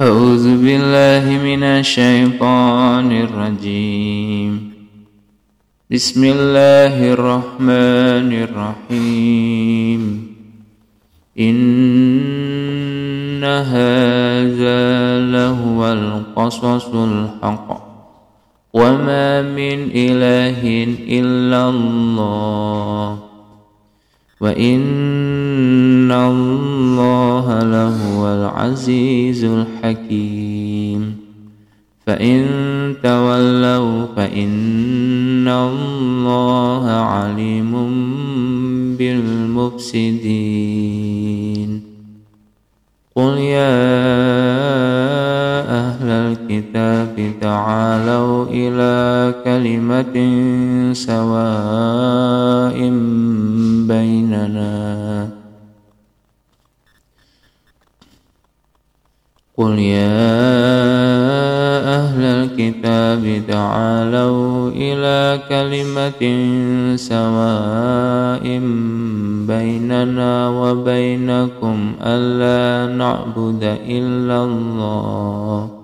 أعوذ بالله من الشيطان الرجيم. بسم الله الرحمن الرحيم. إن هذا لهو القصص الحق. وما من إله إلا الله. وإن لهو العزيز الحكيم. فإن تولوا فإن الله عليم بالمفسدين. قل يا أهل الكتاب تعالوا إلى كلمة سواء بيننا قل يا أهل الكتاب تعالوا إلى كلمة سواء بيننا وبينكم ألا نعبد إلا الله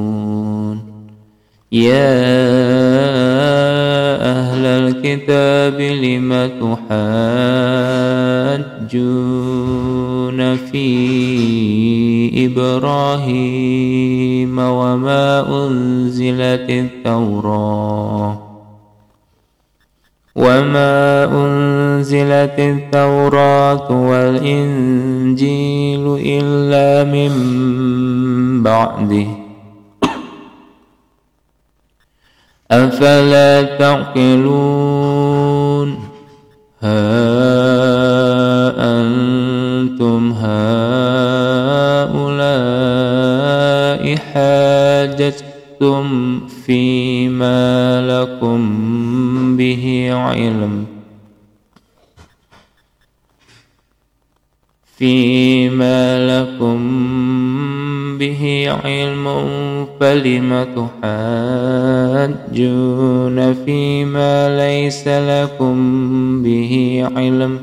يا أهل الكتاب لم تحاجون في إبراهيم وما أنزلت التوراة وما أنزلت التوراة والإنجيل إلا من بعده أفلا تعقلون؟ ها أنتم هؤلاء حاجتم فيما لكم به علم. فيما لكم به علم فلم تحاجون فيما ليس لكم به علم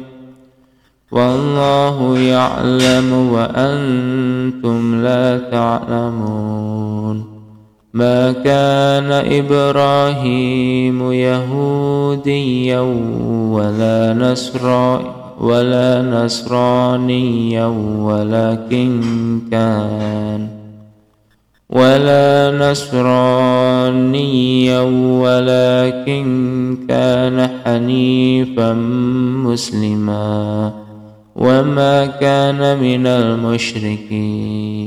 والله يعلم وأنتم لا تعلمون ما كان إبراهيم يهوديا ولا نصرانيا ولا نصرانيا ولكن كان ولا نصرانيا ولكن كان حنيفا مسلما وما كان من المشركين.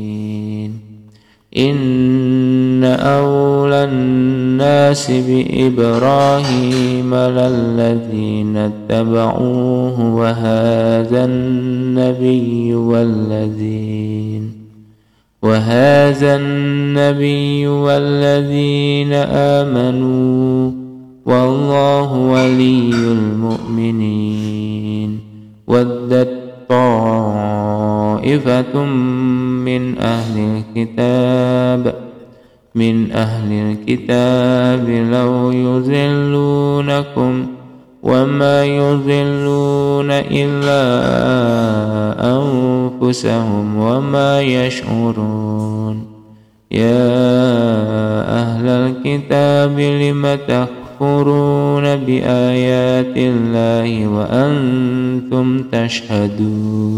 إن أولى الناس بإبراهيم للذين اتبعوه وهذا النبي والذين وهذا النبي والذين آمنوا والله ولي المؤمنين ودت طائفة من أهل الكتاب من أهل الكتاب لو يذلونكم وما يضلون إلا أنفسهم وما يشعرون. يا أهل الكتاب لم تكفرون بآيات الله وأنتم تشهدون؟